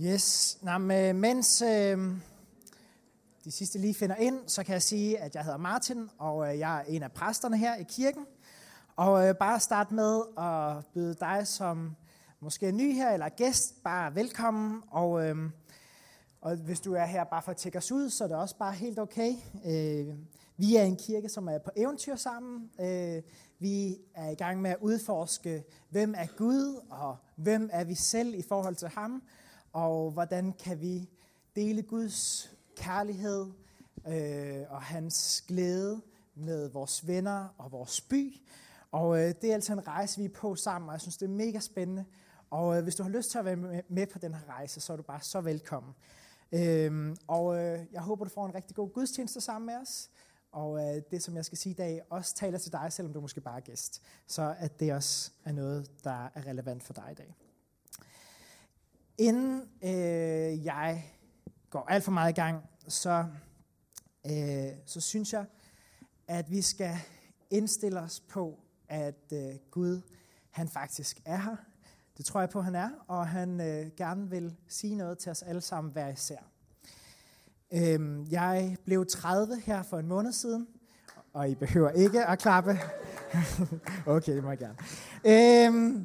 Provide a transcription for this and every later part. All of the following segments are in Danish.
Yes, Nå, men, øh, mens øh, de sidste lige finder ind, så kan jeg sige, at jeg hedder Martin, og øh, jeg er en af præsterne her i kirken. Og øh, bare starte med at byde dig, som måske er ny her eller gæst, bare velkommen. Og, øh, og hvis du er her bare for at tjekke os ud, så er det også bare helt okay. Øh, vi er en kirke, som er på eventyr sammen. Øh, vi er i gang med at udforske, hvem er Gud, og hvem er vi selv i forhold til ham og hvordan kan vi dele Guds kærlighed øh, og hans glæde med vores venner og vores by. Og øh, det er altså en rejse, vi er på sammen, og jeg synes, det er mega spændende. Og øh, hvis du har lyst til at være med, på den her rejse, så er du bare så velkommen. Øhm, og øh, jeg håber, du får en rigtig god gudstjeneste sammen med os. Og øh, det, som jeg skal sige i dag, også taler til dig, selvom du måske bare er gæst. Så at det også er noget, der er relevant for dig i dag. Inden øh, jeg går alt for meget i gang, så, øh, så synes jeg, at vi skal indstille os på, at øh, Gud, han faktisk er her. Det tror jeg på, han er, og han øh, gerne vil sige noget til os alle sammen hver især. Øh, jeg blev 30 her for en måned siden, og I behøver ikke at klappe. okay, det må jeg gerne. Øh,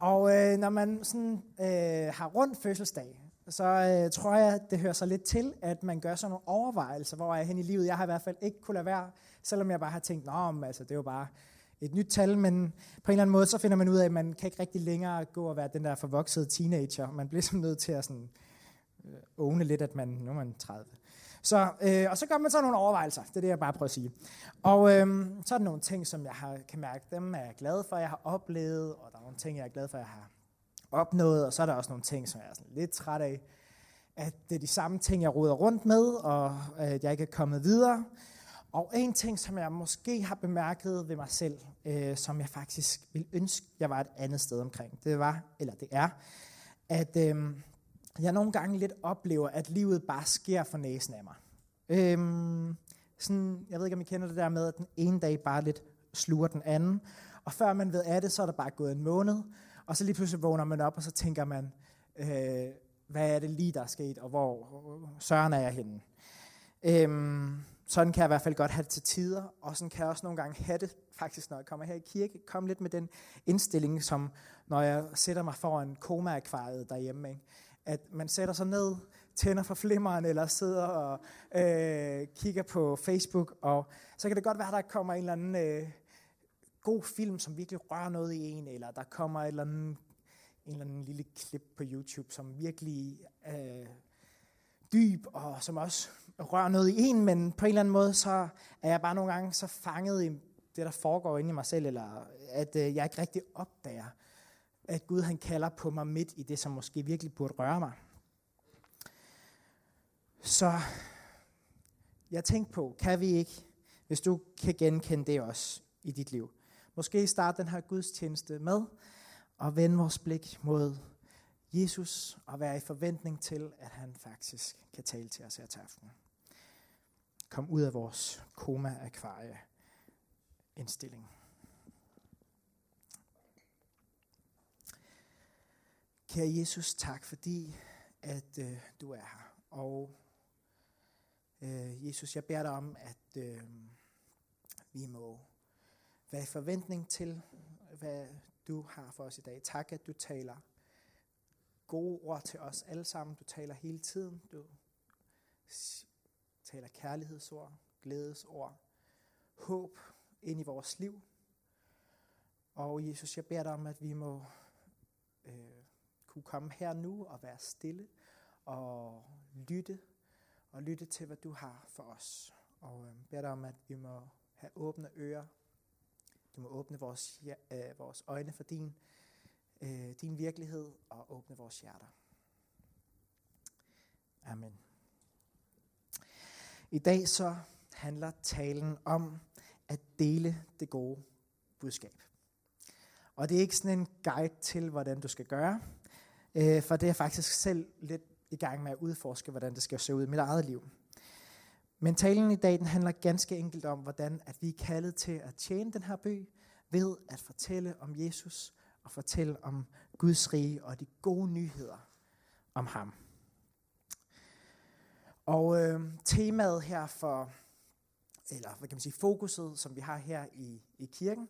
og øh, når man sådan, øh, har rundt fødselsdag, så øh, tror jeg, det hører sig lidt til, at man gør sådan nogle overvejelser, hvor jeg er hen i livet. Jeg har i hvert fald ikke kunne lade være, selvom jeg bare har tænkt, om, altså, det er jo bare et nyt tal, men på en eller anden måde, så finder man ud af, at man kan ikke rigtig længere gå og være den der forvoksede teenager. Man bliver sådan nødt til at sådan, øh, åne lidt, at man, nu er man 30. Så, øh, og så gør man så nogle overvejelser, det er det, jeg bare prøver at sige. Og øh, så er der nogle ting, som jeg har, kan mærke, dem er jeg glad for, jeg har oplevet, og der er nogle ting, jeg er glad for, jeg har opnået, og så er der også nogle ting, som jeg er sådan lidt træt af, at det er de samme ting, jeg roder rundt med, og at jeg ikke er kommet videre. Og en ting, som jeg måske har bemærket ved mig selv, øh, som jeg faktisk vil ønske, jeg var et andet sted omkring, det var, eller det er, at øh, jeg nogle gange lidt oplever, at livet bare sker for næsen af mig. Øhm, sådan, jeg ved ikke, om I kender det der med, at den ene dag bare lidt sluger den anden. Og før man ved af det, så er der bare gået en måned. Og så lige pludselig vågner man op, og så tænker man, øh, hvad er det lige, der er sket, og hvor søren er jeg henne? Øhm, sådan kan jeg i hvert fald godt have det til tider, og sådan kan jeg også nogle gange have det, faktisk når jeg kommer her i kirke, komme lidt med den indstilling, som når jeg sætter mig foran koma-akvariet derhjemme. Ikke? At man sætter sig ned, tænder for flimmeren, eller sidder og øh, kigger på Facebook, og så kan det godt være, at der kommer en eller anden øh, god film, som virkelig rører noget i en, eller der kommer et eller andet, en eller anden lille klip på YouTube, som virkelig øh, dyb, og som også rører noget i en, men på en eller anden måde, så er jeg bare nogle gange så fanget i det, der foregår inde i mig selv, eller at øh, jeg ikke rigtig opdager, at Gud han kalder på mig midt i det, som måske virkelig burde røre mig. Så jeg tænkte på, kan vi ikke, hvis du kan genkende det også i dit liv, måske starte den her gudstjeneste med at vende vores blik mod Jesus og være i forventning til, at han faktisk kan tale til os her til aften. Kom ud af vores koma-akvarie indstilling. Kære Jesus, tak fordi, at øh, du er her. Og øh, Jesus, jeg beder dig om, at øh, vi må være i forventning til, hvad du har for os i dag. Tak, at du taler gode ord til os alle sammen. Du taler hele tiden. Du taler kærlighedsord, glædesord, håb ind i vores liv. Og Jesus, jeg beder dig om, at vi må øh, kunne komme her nu og være stille og lytte og lytte til, hvad du har for os. Og øh, beder dig om, at vi må have åbne ører. Du må åbne vores, øh, vores øjne for din, øh, din virkelighed og åbne vores hjerter. Amen. I dag så handler talen om at dele det gode budskab. Og det er ikke sådan en guide til, hvordan du skal gøre. Øh, for det er jeg faktisk selv lidt i gang med at udforske, hvordan det skal se ud i mit eget liv. Men talen i dag den handler ganske enkelt om, hvordan at vi er kaldet til at tjene den her by ved at fortælle om Jesus og fortælle om Guds rige og de gode nyheder om ham. Og øh, temaet her for, eller hvad kan man sige, fokuset, som vi har her i, i kirken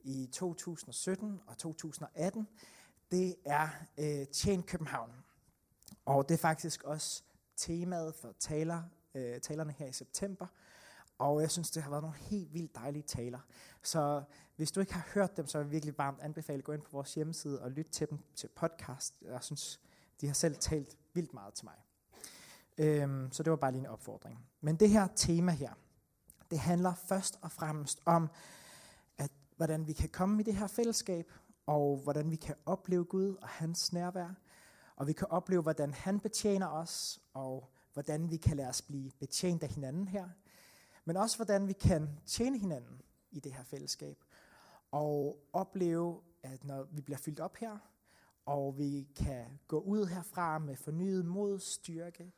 i 2017 og 2018, det er øh, Tjen København. Og det er faktisk også temaet for taler, øh, talerne her i september. Og jeg synes, det har været nogle helt vildt dejlige taler. Så hvis du ikke har hørt dem, så vil jeg virkelig varmt anbefale at gå ind på vores hjemmeside og lytte til dem til podcast. Jeg synes, de har selv talt vildt meget til mig. Øhm, så det var bare lige en opfordring. Men det her tema her, det handler først og fremmest om, at hvordan vi kan komme i det her fællesskab, og hvordan vi kan opleve Gud og hans nærvær, og vi kan opleve, hvordan han betjener os, og hvordan vi kan lade os blive betjent af hinanden her, men også hvordan vi kan tjene hinanden i det her fællesskab, og opleve, at når vi bliver fyldt op her, og vi kan gå ud herfra med fornyet mod, styrke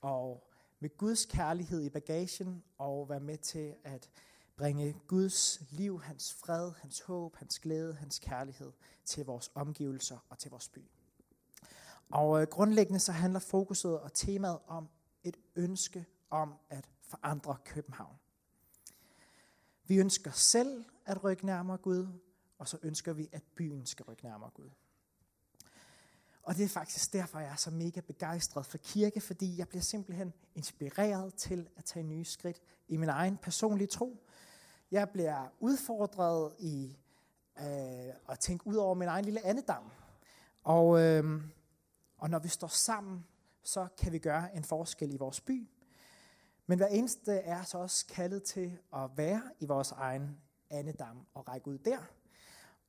og med Guds kærlighed i bagagen, og være med til at bringe Guds liv, hans fred, hans håb, hans glæde, hans kærlighed til vores omgivelser og til vores by. Og øh, grundlæggende så handler fokuset og temaet om et ønske om at forandre København. Vi ønsker selv at rykke nærmere Gud, og så ønsker vi, at byen skal rykke nærmere Gud. Og det er faktisk derfor, jeg er så mega begejstret for kirke, fordi jeg bliver simpelthen inspireret til at tage nye skridt i min egen personlige tro. Jeg bliver udfordret i øh, at tænke ud over min egen lille andedam. Og, øh, og når vi står sammen, så kan vi gøre en forskel i vores by. Men hver eneste er så også kaldet til at være i vores egen andedam og række ud der.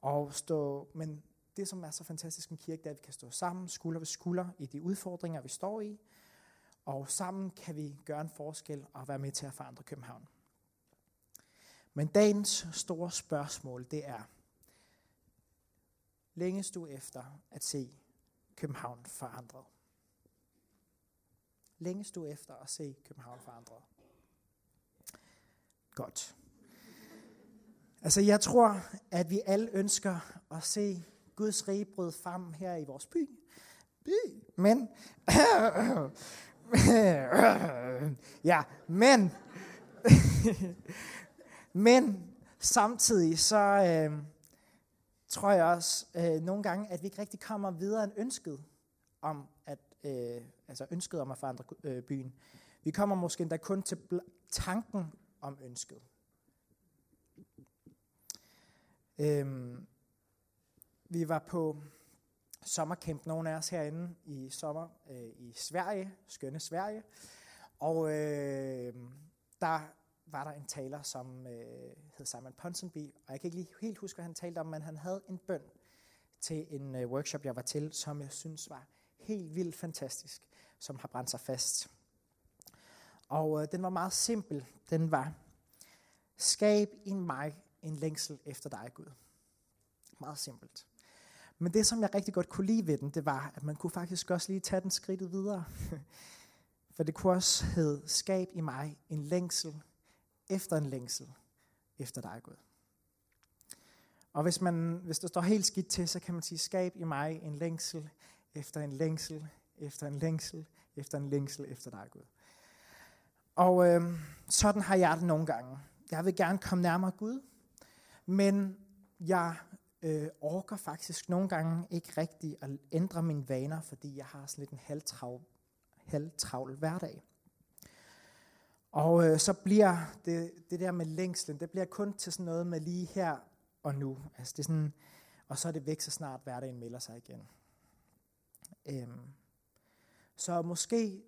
Og stå, men det, som er så fantastisk med kirke, det er, at vi kan stå sammen, skulder ved skulder, i de udfordringer, vi står i. Og sammen kan vi gøre en forskel og være med til at forandre København. Men dagens store spørgsmål, det er, længes du efter at se København forandret? Længes du efter at se København forandret? Godt. Altså jeg tror, at vi alle ønsker at se Guds rige bryde frem her i vores by. by. Men, ja, men, men samtidig så øh, tror jeg også øh, nogle gange, at vi ikke rigtig kommer videre end ønsket om at, øh, altså ønsket om at forandre øh, byen. Vi kommer måske endda kun til tanken om ønsket. Øhm, vi var på sommercamp, nogle af os herinde i sommer øh, i Sverige, skønne Sverige. Og øh, der var der en taler, som øh, hed Simon Ponsonby, og jeg kan ikke lige helt huske, hvad han talte om, men han havde en bøn til en øh, workshop, jeg var til, som jeg synes var helt vildt fantastisk, som har brændt sig fast. Og øh, den var meget simpel. Den var, skab i mig en længsel efter dig, Gud. Meget simpelt. Men det, som jeg rigtig godt kunne lide ved den, det var, at man kunne faktisk også lige tage den skridtet videre. For det kunne også hedde, skab i mig en længsel efter en længsel efter dig, Gud. Og hvis, man, hvis det står helt skidt til, så kan man sige, skab i mig en længsel efter en længsel efter en længsel efter en længsel efter dig, Gud. Og øh, sådan har jeg det nogle gange. Jeg vil gerne komme nærmere Gud, men jeg øh, orker faktisk nogle gange ikke rigtigt at ændre mine vaner, fordi jeg har sådan lidt en halvtravl, halvtravl hverdag. Og øh, så bliver det, det der med længslen, det bliver kun til sådan noget med lige her og nu. Altså det er sådan, og så er det væk, så snart hverdagen melder sig igen. Øhm, så måske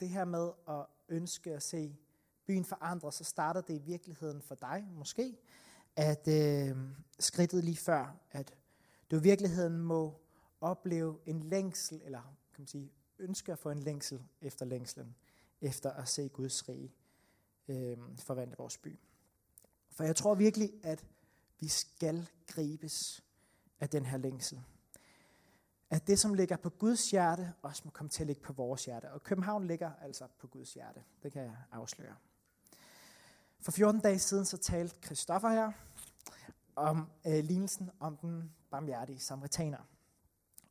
det her med at ønske at se byen forandre, så starter det i virkeligheden for dig, måske, at øh, skridtet lige før, at du i virkeligheden må opleve en længsel, eller kan man sige, ønske at få en længsel efter længslen, efter at se Guds rige øh, forvandle vores by. For jeg tror virkelig, at vi skal gribes af den her længsel. At det, som ligger på Guds hjerte, også må komme til at ligge på vores hjerte. Og København ligger altså på Guds hjerte. Det kan jeg afsløre. For 14 dage siden så talte Christoffer her om øh, lignelsen om den barmhjertige samaritaner.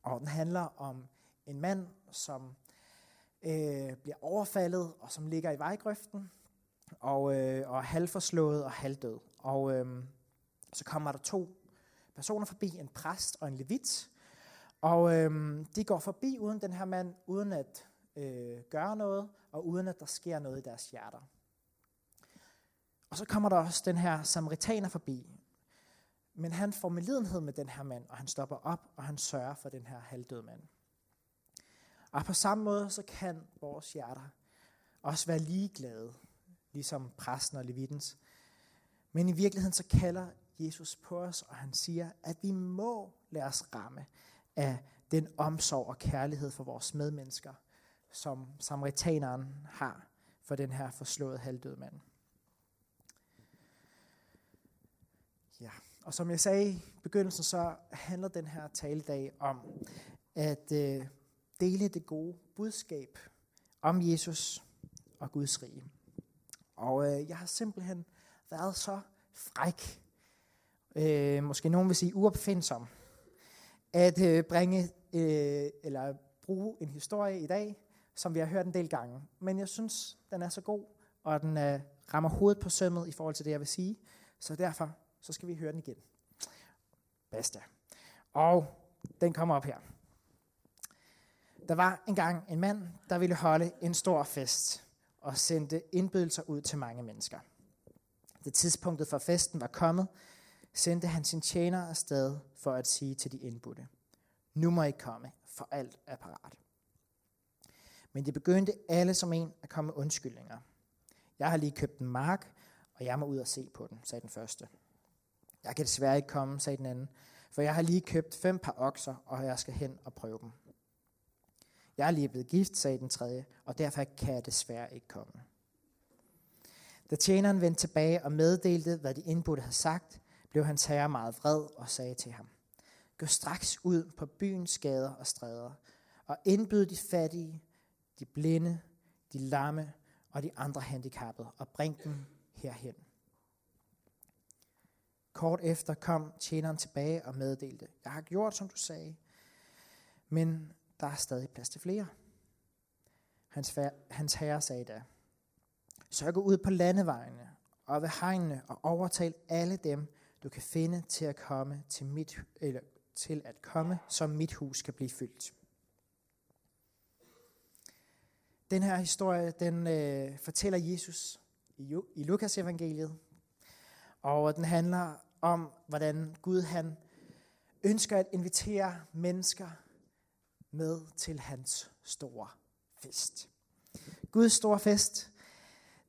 Og den handler om en mand, som øh, bliver overfaldet, og som ligger i vejgrøften, og, øh, og er halvforslået og halvdød. Og øh, så kommer der to personer forbi, en præst og en levit, og øh, de går forbi uden den her mand, uden at øh, gøre noget, og uden at der sker noget i deres hjerter. Og så kommer der også den her samaritaner forbi, men han får medlidenhed med den her mand, og han stopper op, og han sørger for den her halvdøde mand. Og på samme måde, så kan vores hjerter også være ligeglade, ligesom præsten og levitens. Men i virkeligheden så kalder Jesus på os, og han siger, at vi må lade os ramme af den omsorg og kærlighed for vores medmennesker, som samaritaneren har for den her forslåede halvdøde mand. Ja, og som jeg sagde i begyndelsen, så handler den her taledag om at øh, dele det gode budskab om Jesus og Guds rige. Og øh, jeg har simpelthen været så fræk, øh, måske nogen vil sige uopfindsom, at øh, bringe øh, eller bruge en historie i dag, som vi har hørt en del gange. Men jeg synes, den er så god, og den øh, rammer hovedet på sømmet i forhold til det, jeg vil sige. Så derfor så skal vi høre den igen. Basta. Og den kommer op her. Der var engang en mand, der ville holde en stor fest og sendte indbydelser ud til mange mennesker. Da tidspunktet for festen var kommet, sendte han sin tjener afsted for at sige til de indbudte, nu må I komme, for alt er parat. Men de begyndte alle som en at komme undskyldninger. Jeg har lige købt en mark, og jeg må ud og se på den, sagde den første. Jeg kan desværre ikke komme, sagde den anden, for jeg har lige købt fem par okser, og jeg skal hen og prøve dem. Jeg er lige blevet gift, sagde den tredje, og derfor kan jeg desværre ikke komme. Da tjeneren vendte tilbage og meddelte, hvad de indbudte havde sagt, blev hans herre meget vred og sagde til ham, Gå straks ud på byens gader og stræder, og indbyd de fattige, de blinde, de lamme og de andre handicappede, og bring dem herhen. Kort efter kom tjeneren tilbage og meddelte, jeg har gjort, som du sagde, men der er stadig plads til flere. Hans, hans herre sagde da, så gå ud på landevejene og ved hegnene og overtal alle dem, du kan finde til at komme til mit, eller til at komme, så mit hus kan blive fyldt. Den her historie, den øh, fortæller Jesus i, i Lukas evangeliet, og den handler om, hvordan Gud han ønsker at invitere mennesker med til hans store fest. Guds store fest,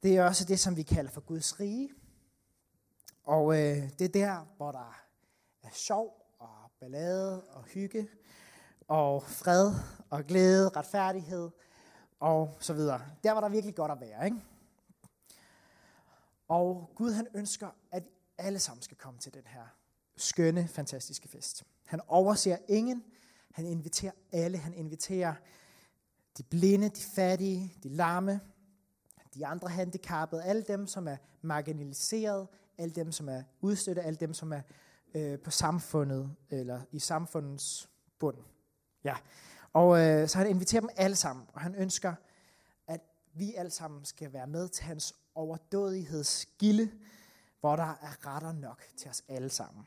det er også det, som vi kalder for Guds rige. Og øh, det er der, hvor der er sjov og ballade og hygge og fred og glæde, retfærdighed og så videre. Der var der virkelig godt at være, ikke? Og Gud han ønsker, at alle sammen skal komme til den her skønne, fantastiske fest. Han overser ingen, han inviterer alle. Han inviterer de blinde, de fattige, de lamme, de andre handicappede, alle dem, som er marginaliseret, alle dem, som er udstøtte, alle dem, som er øh, på samfundet, eller i samfundets bund. Ja. Og øh, så han inviterer dem alle sammen, og han ønsker, at vi alle sammen skal være med til hans overdådighedsgilde, hvor der er retter nok til os alle sammen.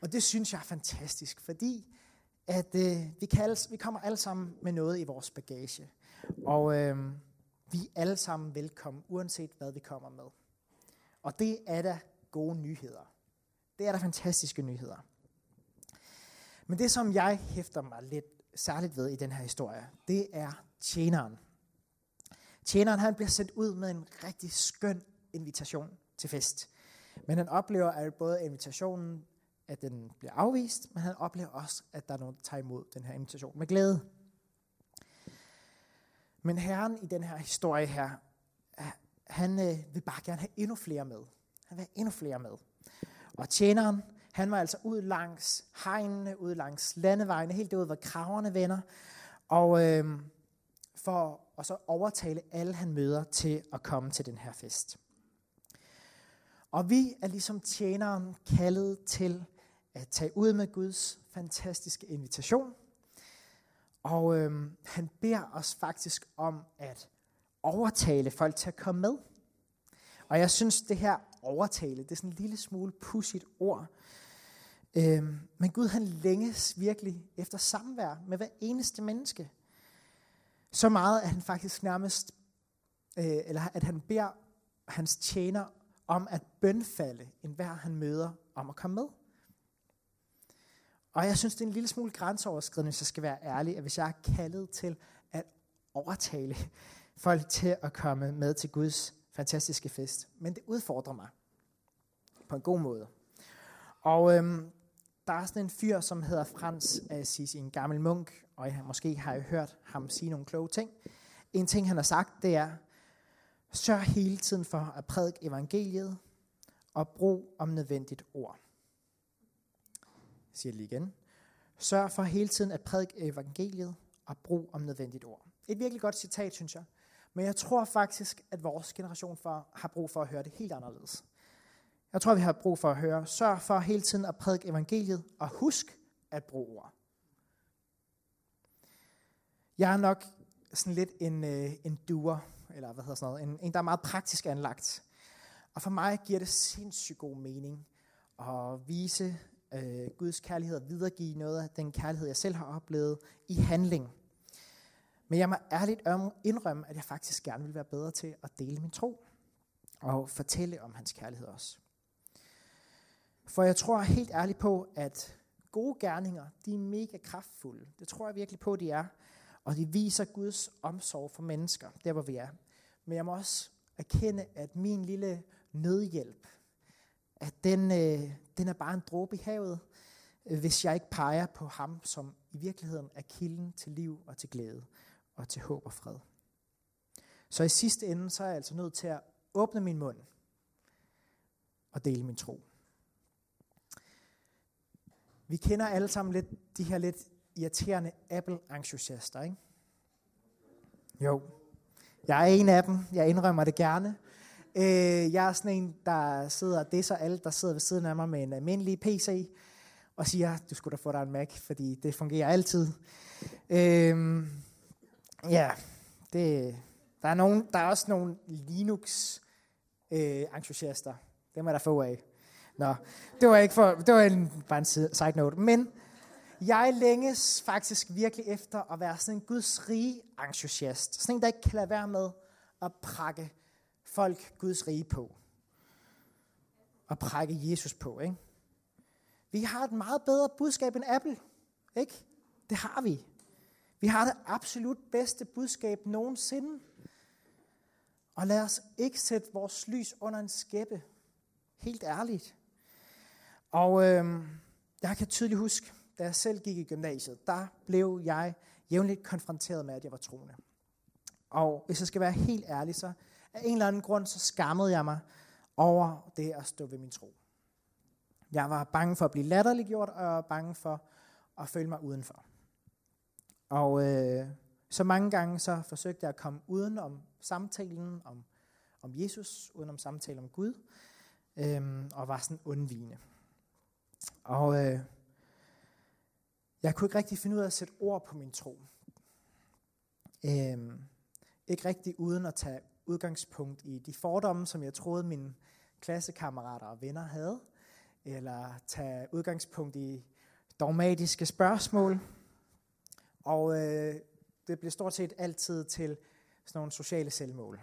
Og det synes jeg er fantastisk, fordi at øh, vi, kan alle, vi kommer alle sammen med noget i vores bagage. Og øh, vi er alle sammen velkommen, uanset hvad vi kommer med. Og det er da gode nyheder. Det er da fantastiske nyheder. Men det, som jeg hæfter mig lidt særligt ved i den her historie, det er tjeneren. Tjeneren han bliver sendt ud med en rigtig skøn invitation til fest. Men han oplever, at både invitationen at den bliver afvist, men han oplever også, at der er nogen, der tager imod den her invitation med glæde. Men Herren i den her historie her, han øh, vil bare gerne have endnu flere med. Han vil have endnu flere med. Og tjeneren, han var altså ud langs hegnene, ud langs landevejene, helt derude, hvor kraverne vender, og øh, for at så overtale alle, han møder, til at komme til den her fest. Og vi er ligesom tjeneren kaldet til at tage ud med Guds fantastiske invitation. Og øhm, han beder os faktisk om at overtale folk til at komme med. Og jeg synes, det her overtale, det er sådan en lille smule pudsigt ord. Øhm, men Gud han længes virkelig efter samvær med hver eneste menneske. Så meget, at han faktisk nærmest, øh, eller at han beder hans tjener om at bønfalde enhver han møder om at komme med. Og jeg synes, det er en lille smule grænseoverskridende, hvis jeg skal være ærlig, at hvis jeg er kaldet til at overtale folk til at komme med til Guds fantastiske fest. Men det udfordrer mig på en god måde. Og øhm, der er sådan en fyr, som hedder Frans øh, Assisi, en gammel munk, og jeg, måske har jeg hørt ham sige nogle kloge ting. En ting, han har sagt, det er, sørg hele tiden for at prædike evangeliet, og brug om nødvendigt ord. Siger det lige igen. Sørg for hele tiden at prædike evangeliet, og brug om nødvendigt ord. Et virkelig godt citat, synes jeg. Men jeg tror faktisk, at vores generation for, har brug for at høre det helt anderledes. Jeg tror, vi har brug for at høre, sørg for hele tiden at prædike evangeliet, og husk at bruge ord. Jeg er nok sådan lidt en, øh, en duer, eller hvad hedder sådan noget, en, en, der er meget praktisk anlagt. Og for mig giver det sindssygt god mening at vise øh, Guds kærlighed og videregive noget af den kærlighed, jeg selv har oplevet i handling. Men jeg må ærligt indrømme, at jeg faktisk gerne vil være bedre til at dele min tro og fortælle om hans kærlighed også. For jeg tror helt ærligt på, at gode gerninger, de er mega kraftfulde. Det tror jeg virkelig på, de er. Og de viser Guds omsorg for mennesker, der hvor vi er. Men jeg må også erkende, at min lille nødhjælp, at den, øh, den er bare en dråbe i havet, øh, hvis jeg ikke peger på ham, som i virkeligheden er kilden til liv og til glæde og til håb og fred. Så i sidste ende, så er jeg altså nødt til at åbne min mund og dele min tro. Vi kender alle sammen lidt de her lidt irriterende Apple-entusiaster, ikke? Jo. Jeg er en af dem. Jeg indrømmer det gerne. Øh, jeg er sådan en, der sidder og disser alle, der sidder ved siden af mig med en almindelig PC, og siger, du skulle da få dig en Mac, fordi det fungerer altid. Øh, ja, det, der, er nogen, der er også nogle Linux-entusiaster. Øh, Dem er der få af. Nå, det var ikke for, det var en, bare en side note. Men jeg længes faktisk virkelig efter at være sådan en Guds rige entusiast. Sådan en, der ikke kan lade være med at prakke folk Guds rige på. Og prække Jesus på, ikke? Vi har et meget bedre budskab end Apple, ikke? Det har vi. Vi har det absolut bedste budskab nogensinde. Og lad os ikke sætte vores lys under en skæppe. Helt ærligt. Og øh, jeg kan tydeligt huske, da jeg selv gik i gymnasiet, der blev jeg jævnligt konfronteret med, at jeg var troende. Og hvis jeg skal være helt ærlig, så af en eller anden grund, så skammede jeg mig over det at stå ved min tro. Jeg var bange for at blive latterliggjort, og bange for at føle mig udenfor. Og øh, så mange gange så forsøgte jeg at komme uden om samtalen om, om Jesus, uden om samtalen om Gud, øh, og var sådan undvigende. Og øh, jeg kunne ikke rigtig finde ud af at sætte ord på min tro. Øh, ikke rigtig uden at tage udgangspunkt i de fordomme, som jeg troede mine klassekammerater og venner havde, eller tage udgangspunkt i dogmatiske spørgsmål. Og øh, det blev stort set altid til sådan nogle sociale selvmål.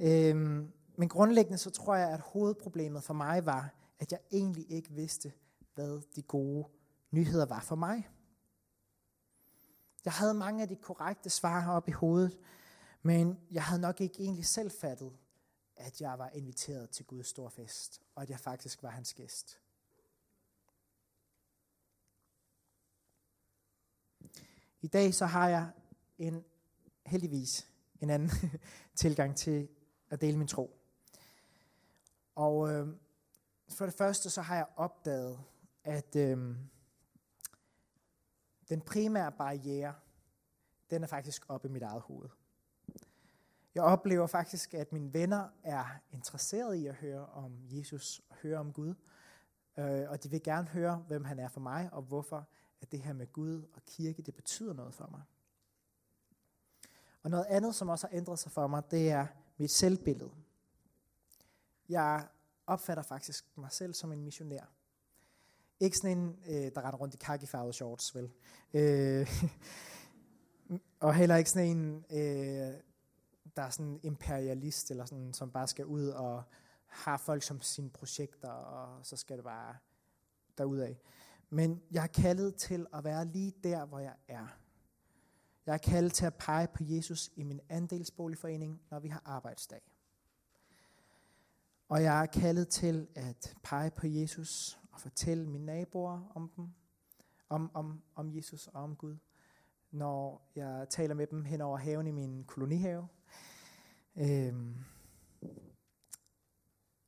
Øhm, men grundlæggende så tror jeg, at hovedproblemet for mig var, at jeg egentlig ikke vidste, hvad de gode nyheder var for mig. Jeg havde mange af de korrekte svar heroppe i hovedet, men jeg havde nok ikke egentlig selv fattet, at jeg var inviteret til Guds store fest, og at jeg faktisk var hans gæst. I dag så har jeg en heldigvis en anden tilgang til at dele min tro. Og øh, for det første så har jeg opdaget, at øh, den primære barriere, den er faktisk oppe i mit eget hoved. Jeg oplever faktisk, at mine venner er interesserede i at høre om Jesus og høre om Gud. Øh, og de vil gerne høre, hvem han er for mig, og hvorfor at det her med Gud og kirke, det betyder noget for mig. Og noget andet, som også har ændret sig for mig, det er mit selvbillede. Jeg opfatter faktisk mig selv som en missionær. Ikke sådan en, øh, der render rundt i kakifarvede shorts, vel? Øh, og heller ikke sådan en, øh, der er sådan imperialist, eller sådan, som bare skal ud og har folk som sine projekter, og så skal det bare derudad. Men jeg er kaldet til at være lige der, hvor jeg er. Jeg er kaldet til at pege på Jesus i min andelsboligforening, når vi har arbejdsdag. Og jeg er kaldet til at pege på Jesus og fortælle mine naboer om dem, om, om, om Jesus og om Gud, når jeg taler med dem hen over haven i min kolonihave. Øhm,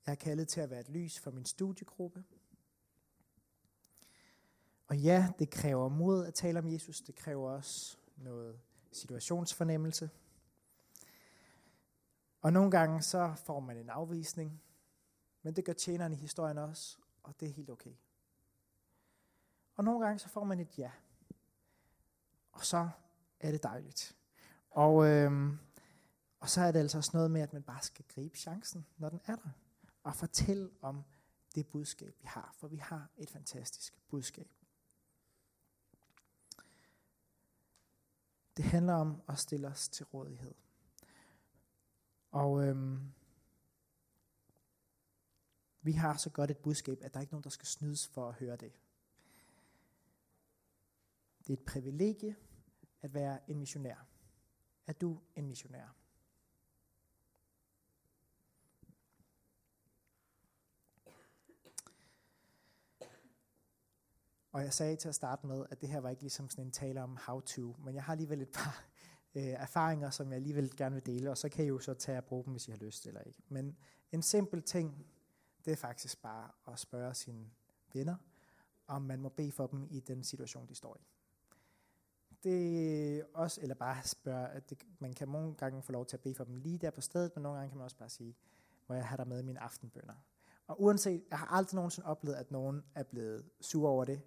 jeg er kaldet til at være et lys for min studiegruppe. Og ja, det kræver mod at tale om Jesus. Det kræver også noget situationsfornemmelse. Og nogle gange så får man en afvisning, men det gør tjeneren i historien også, og det er helt okay. Og nogle gange så får man et ja, og så er det dejligt. Og, øhm, og så er det altså også noget med, at man bare skal gribe chancen, når den er der, og fortælle om det budskab, vi har, for vi har et fantastisk budskab. Det handler om at stille os til rådighed. Og øhm, vi har så godt et budskab, at der er ikke nogen, der skal snydes for at høre det. Det er et privilegie at være en missionær. Er du en missionær? Og jeg sagde til at starte med, at det her var ikke ligesom sådan en tale om how to, men jeg har alligevel et par øh, erfaringer, som jeg alligevel gerne vil dele, og så kan I jo så tage og bruge dem, hvis I har lyst eller ikke. Men en simpel ting, det er faktisk bare at spørge sine venner, om man må bede for dem i den situation, de står i. Det også, eller bare spørge, at det, man kan nogle gange få lov til at bede for dem lige der på stedet, men nogle gange kan man også bare sige, hvor jeg har der med i mine aftenbønder. Og uanset, jeg har aldrig nogensinde oplevet, at nogen er blevet sur over det.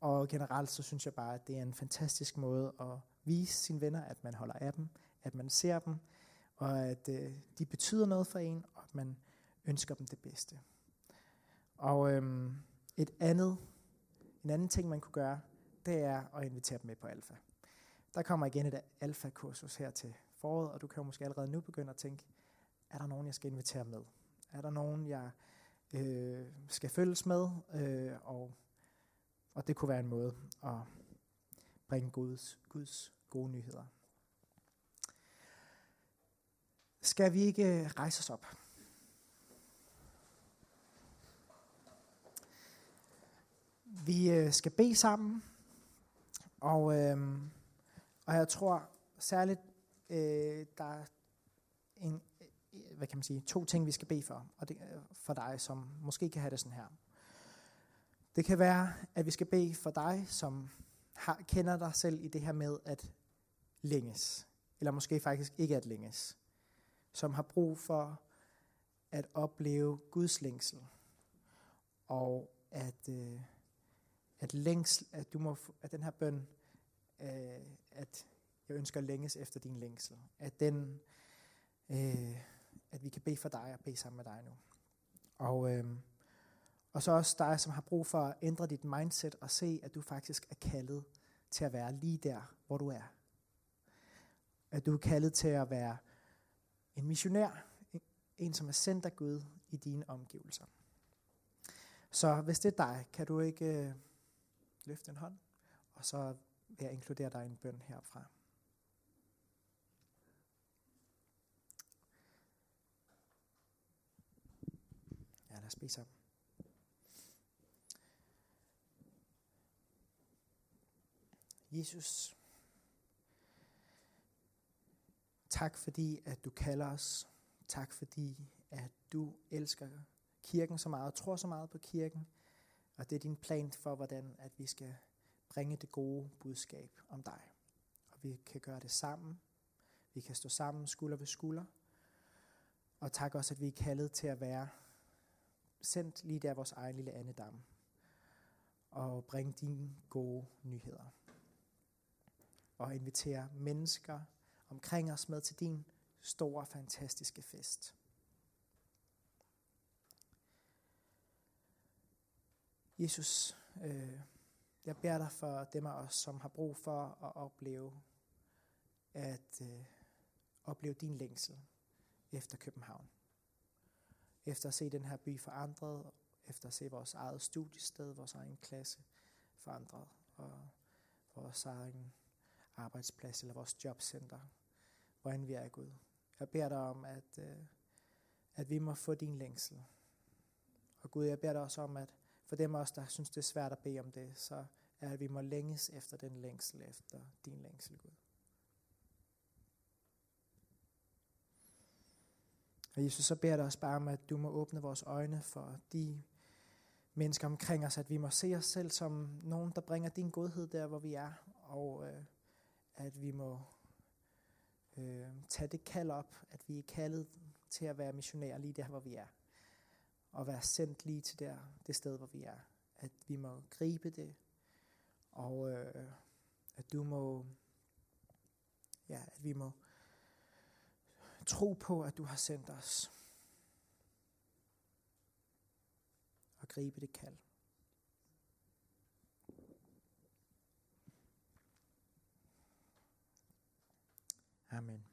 Og generelt så synes jeg bare, at det er en fantastisk måde at vise sine venner, at man holder af dem, at man ser dem, og at øh, de betyder noget for en, og at man ønsker dem det bedste. Og øhm, et andet, en anden ting, man kunne gøre, det er at invitere dem med på alfa. Der kommer igen et alfa-kursus her til foråret, og du kan jo måske allerede nu begynde at tænke, er der nogen, jeg skal invitere med? Er der nogen, jeg øh, skal følges med? Øh, og, og det kunne være en måde at bringe Guds, Guds gode nyheder. Skal vi ikke øh, rejse os op? Vi øh, skal bede sammen, og, øh, og jeg tror særligt, øh, der er en, øh, hvad kan man sige, to ting, vi skal bede for, og det, for dig, som måske kan have det sådan her. Det kan være, at vi skal bede for dig, som har, kender dig selv i det her med at længes, eller måske faktisk ikke at længes, som har brug for at opleve Guds længsel, og at, øh, at, længsel, at, du må, at den her bøn, øh, at jeg ønsker længes efter din længsel, at, den, øh, at vi kan bede for dig og bede sammen med dig nu. Og, øh, og så også dig, som har brug for at ændre dit mindset og se, at du faktisk er kaldet til at være lige der, hvor du er. At du er kaldet til at være en missionær, en som er sendt af Gud i dine omgivelser. Så hvis det er dig, kan du ikke øh, løfte en hånd, og så vil jeg inkludere dig i en bøn herfra. Ja, lad os bede sammen. Jesus, tak fordi, at du kalder os. Tak fordi, at du elsker kirken så meget og tror så meget på kirken. Og det er din plan for, hvordan at vi skal bringe det gode budskab om dig. Og vi kan gøre det sammen. Vi kan stå sammen skulder ved skulder. Og tak også, at vi er kaldet til at være sendt lige der vores egen lille andedam. og bringe dine gode nyheder. Og invitere mennesker omkring os med til din store, fantastiske fest. Jesus, øh, jeg beder dig for dem af os, som har brug for at opleve, at øh, opleve din længsel efter København. Efter at se den her by forandret, efter at se vores eget studiested, vores egen klasse forandret, og vores egen arbejdsplads eller vores jobcenter, hvordan vi er Gud. Jeg beder dig om, at, øh, at vi må få din længsel. Og Gud, jeg beder dig også om, at for dem os, der synes, det er svært at bede om det, så er, at vi må længes efter den længsel, efter din længsel, Gud. Og Jesus, så beder jeg dig også bare om, at du må åbne vores øjne for de mennesker omkring os, at vi må se os selv som nogen, der bringer din godhed der, hvor vi er, og øh, at vi må øh, tage det kald op, at vi er kaldet til at være missionærer lige der, hvor vi er og være sendt lige til der, det sted, hvor vi er. At vi må gribe det, og øh, at du må, ja, at vi må tro på, at du har sendt os. Og gribe det kald. Amen.